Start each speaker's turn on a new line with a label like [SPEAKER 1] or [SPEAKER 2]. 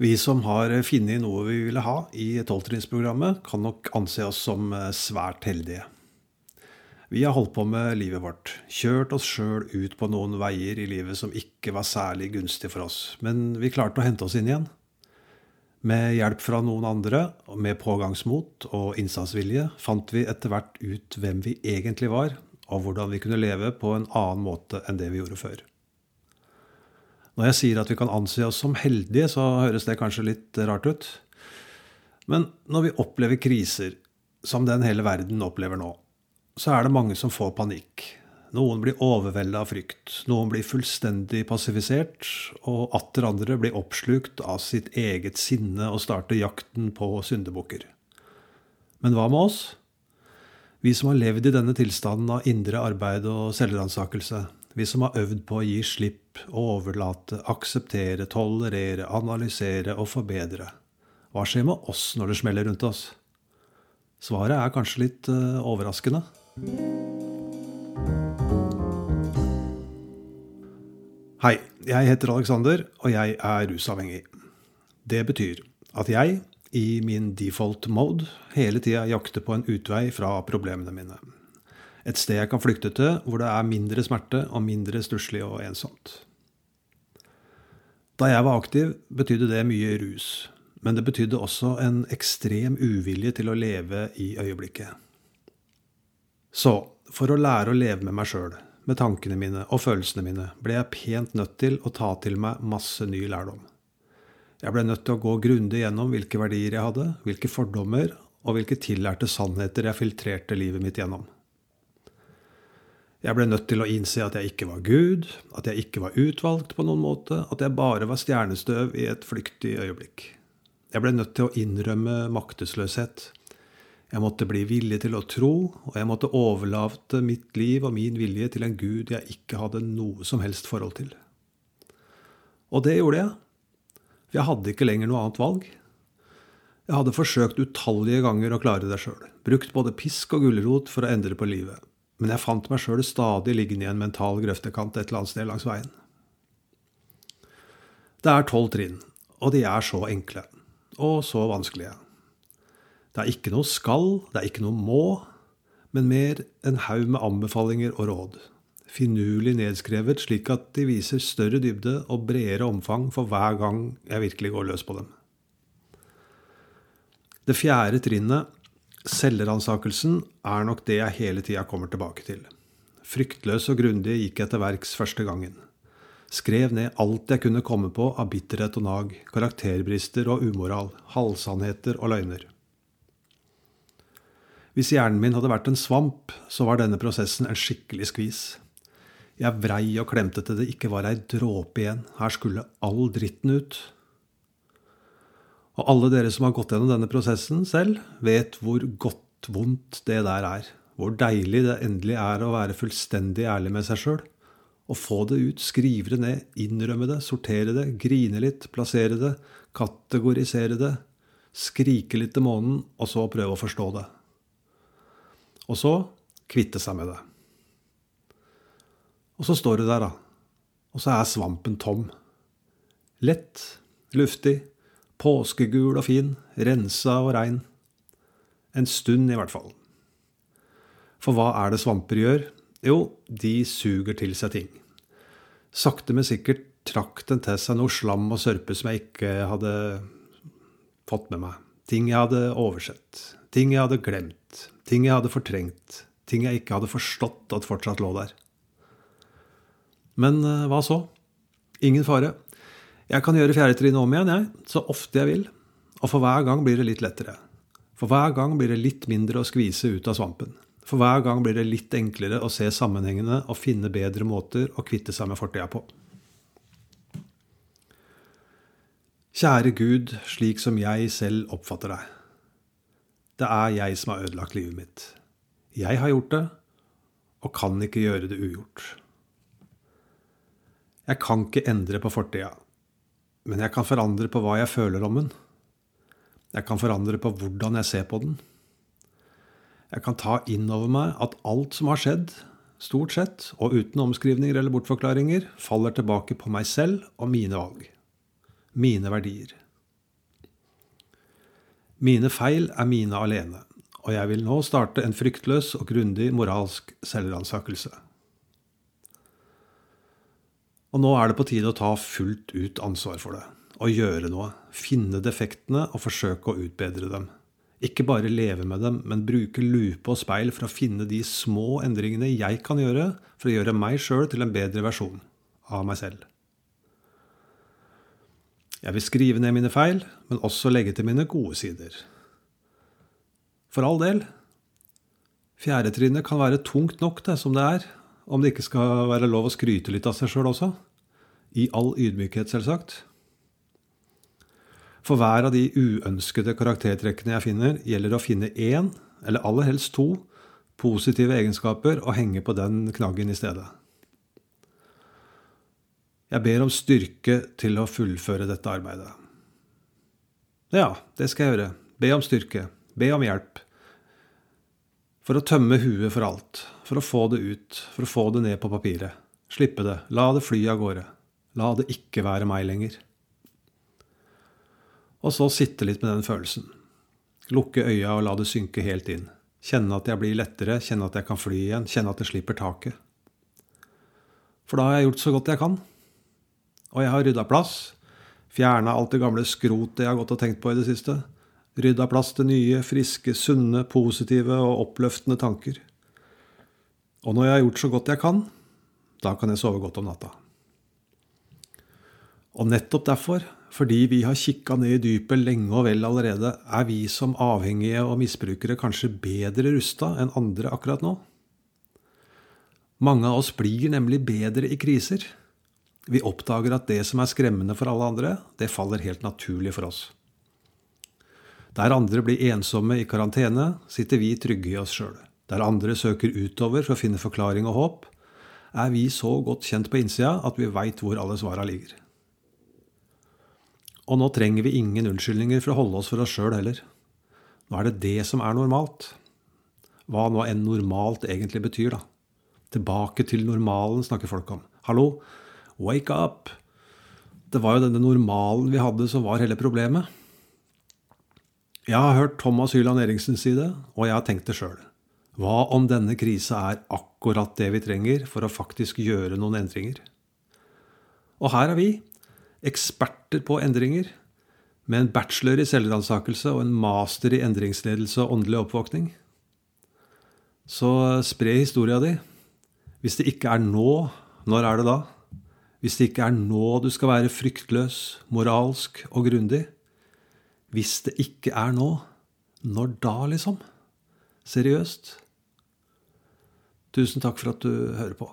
[SPEAKER 1] Vi som har funnet noe vi ville ha i tolvtrinnsprogrammet, kan nok anse oss som eh, svært heldige. Vi har holdt på med livet vårt, kjørt oss sjøl ut på noen veier i livet som ikke var særlig gunstig for oss, men vi klarte å hente oss inn igjen. Med hjelp fra noen andre, med pågangsmot og innsatsvilje, fant vi etter hvert ut hvem vi egentlig var, og hvordan vi kunne leve på en annen måte enn det vi gjorde før. Når jeg sier at vi kan anse oss som heldige, så høres det kanskje litt rart ut. Men når vi opplever kriser, som den hele verden opplever nå, så er det mange som får panikk. Noen blir overvelda av frykt, noen blir fullstendig passifisert, og atter andre blir oppslukt av sitt eget sinne og starter jakten på syndebukker. Men hva med oss? Vi som har levd i denne tilstanden av indre arbeid og selvransakelse. Vi som har øvd på å gi slipp overlate, akseptere, tolerere, analysere og forbedre. Hva skjer med oss når det smeller rundt oss? Svaret er kanskje litt uh, overraskende. Hei, jeg heter Alexander, og jeg er rusavhengig. Det betyr at jeg, i min default mode, hele tida jakter på en utvei fra problemene mine. Et sted jeg kan flykte til hvor det er mindre smerte og mindre stusslig og ensomt. Da jeg var aktiv, betydde det mye rus. Men det betydde også en ekstrem uvilje til å leve i øyeblikket. Så for å lære å leve med meg sjøl, med tankene mine og følelsene mine, ble jeg pent nødt til å ta til meg masse ny lærdom. Jeg ble nødt til å gå grundig gjennom hvilke verdier jeg hadde, hvilke fordommer og hvilke tillærte sannheter jeg filtrerte livet mitt gjennom. Jeg ble nødt til å innse at jeg ikke var Gud, at jeg ikke var utvalgt på noen måte, at jeg bare var stjernestøv i et flyktig øyeblikk. Jeg ble nødt til å innrømme maktesløshet, jeg måtte bli villig til å tro, og jeg måtte overlate mitt liv og min vilje til en gud jeg ikke hadde noe som helst forhold til. Og det gjorde jeg. For jeg hadde ikke lenger noe annet valg. Jeg hadde forsøkt utallige ganger å klare det sjøl. Brukt både pisk og gulrot for å endre på livet. Men jeg fant meg sjøl stadig liggende i en mental grøftekant et eller annet sted langs veien. Det er tolv trinn, og de er så enkle. Og så vanskelige. Det er ikke noe skal, det er ikke noe må, men mer en haug med anbefalinger og råd. Finurlig nedskrevet slik at de viser større dybde og bredere omfang for hver gang jeg virkelig går løs på dem. Det fjerde trinnet, selvransakelsen, er nok det jeg hele tida kommer tilbake til. Fryktløs og grundig gikk jeg til verks første gangen. Skrev ned alt jeg kunne komme på av bitterhet og nag, karakterbrister og umoral, halvsannheter og løgner. Hvis hjernen min hadde vært en svamp, så var denne prosessen en skikkelig skvis. Jeg vrei og klemte til det ikke var ei dråpe igjen. Her skulle all dritten ut. Og alle dere som har gått gjennom denne prosessen selv, vet hvor godt vondt det der er. Hvor deilig det endelig er å være fullstendig ærlig med seg sjøl. Å få det ut, skrive det ned, innrømme det, sortere det, grine litt, plassere det, kategorisere det, skrike litt til månen, og så prøve å forstå det. Og så kvitte seg med det. Og så står du der, da. Og så er svampen tom. Lett, luftig, påskegul og fin, rensa og rein. En stund, i hvert fall. For hva er det svamper gjør? Jo, de suger til seg ting. Sakte, men sikkert trakk den til seg noe slam og sørpe som jeg ikke hadde fått med meg. Ting jeg hadde oversett. Ting jeg hadde glemt. Ting jeg hadde fortrengt. Ting jeg ikke hadde forstått at fortsatt lå der. Men uh, hva så? Ingen fare. Jeg kan gjøre fjerde trinn om igjen, jeg, så ofte jeg vil. Og for hver gang blir det litt lettere. For hver gang blir det litt mindre å skvise ut av svampen. For hver gang blir det litt enklere å se sammenhengene og finne bedre måter å kvitte seg med fortida på. Kjære Gud, slik som jeg selv oppfatter deg. Det er jeg som har ødelagt livet mitt. Jeg har gjort det, og kan ikke gjøre det ugjort. Jeg kan ikke endre på fortida, men jeg kan forandre på hva jeg føler om den. Jeg kan forandre på hvordan jeg ser på den. Jeg kan ta inn over meg at alt som har skjedd, stort sett, og uten omskrivninger eller bortforklaringer, faller tilbake på meg selv og mine valg. Mine verdier. Mine feil er mine alene, og jeg vil nå starte en fryktløs og grundig moralsk selvransakelse. Og nå er det på tide å ta fullt ut ansvar for det, og gjøre noe, finne defektene og forsøke å utbedre dem. Ikke bare leve med dem, men bruke lupe og speil for å finne de små endringene jeg kan gjøre for å gjøre meg sjøl til en bedre versjon av meg selv. Jeg vil skrive ned mine feil, men også legge til mine gode sider. For all del. Fjerdetrinnet kan være tungt nok, det som det er, om det ikke skal være lov å skryte litt av seg sjøl også. I all ydmykhet, selvsagt. For hver av de uønskede karaktertrekkene jeg finner, gjelder å finne én, eller aller helst to, positive egenskaper og henge på den knaggen i stedet. Jeg ber om styrke til å fullføre dette arbeidet. Ja, det skal jeg gjøre. Be om styrke. Be om hjelp. For å tømme huet for alt. For å få det ut. For å få det ned på papiret. Slippe det. La det fly av gårde. La det ikke være meg lenger. Og så sitte litt med den følelsen. Lukke øya og la det synke helt inn. Kjenne at jeg blir lettere, kjenne at jeg kan fly igjen, kjenne at jeg slipper taket. For da har jeg gjort så godt jeg kan. Og jeg har rydda plass. Fjerna alt det gamle skrotet jeg har gått og tenkt på i det siste. Rydda plass til nye, friske, sunne, positive og oppløftende tanker. Og når jeg har gjort så godt jeg kan, da kan jeg sove godt om natta. Og nettopp derfor fordi vi har kikka ned i dypet lenge og vel allerede, er vi som avhengige og misbrukere kanskje bedre rusta enn andre akkurat nå. Mange av oss blir nemlig bedre i kriser. Vi oppdager at det som er skremmende for alle andre, det faller helt naturlig for oss. Der andre blir ensomme i karantene, sitter vi trygge i oss sjøl. Der andre søker utover for å finne forklaring og håp, er vi så godt kjent på innsida at vi veit hvor alle svara ligger. Og nå trenger vi ingen unnskyldninger for å holde oss for oss sjøl heller. Nå er det det som er normalt. Hva nå enn normalt egentlig betyr, da. Tilbake til normalen snakker folk om. Hallo, wake up! Det var jo denne normalen vi hadde som var hele problemet. Jeg har hørt Thomas Hyland Eriksen si det, og jeg har tenkt det sjøl. Hva om denne krisa er akkurat det vi trenger for å faktisk gjøre noen endringer? Og her er vi, eksperter på endringer, med en bachelor i selvransakelse og en master i endringsledelse og åndelig oppvåkning. Så spre historia di. Hvis det ikke er nå, når er det da? Hvis det ikke er nå du skal være fryktløs, moralsk og grundig? Hvis det ikke er nå, når da, liksom? Seriøst? Tusen takk for at du hører på.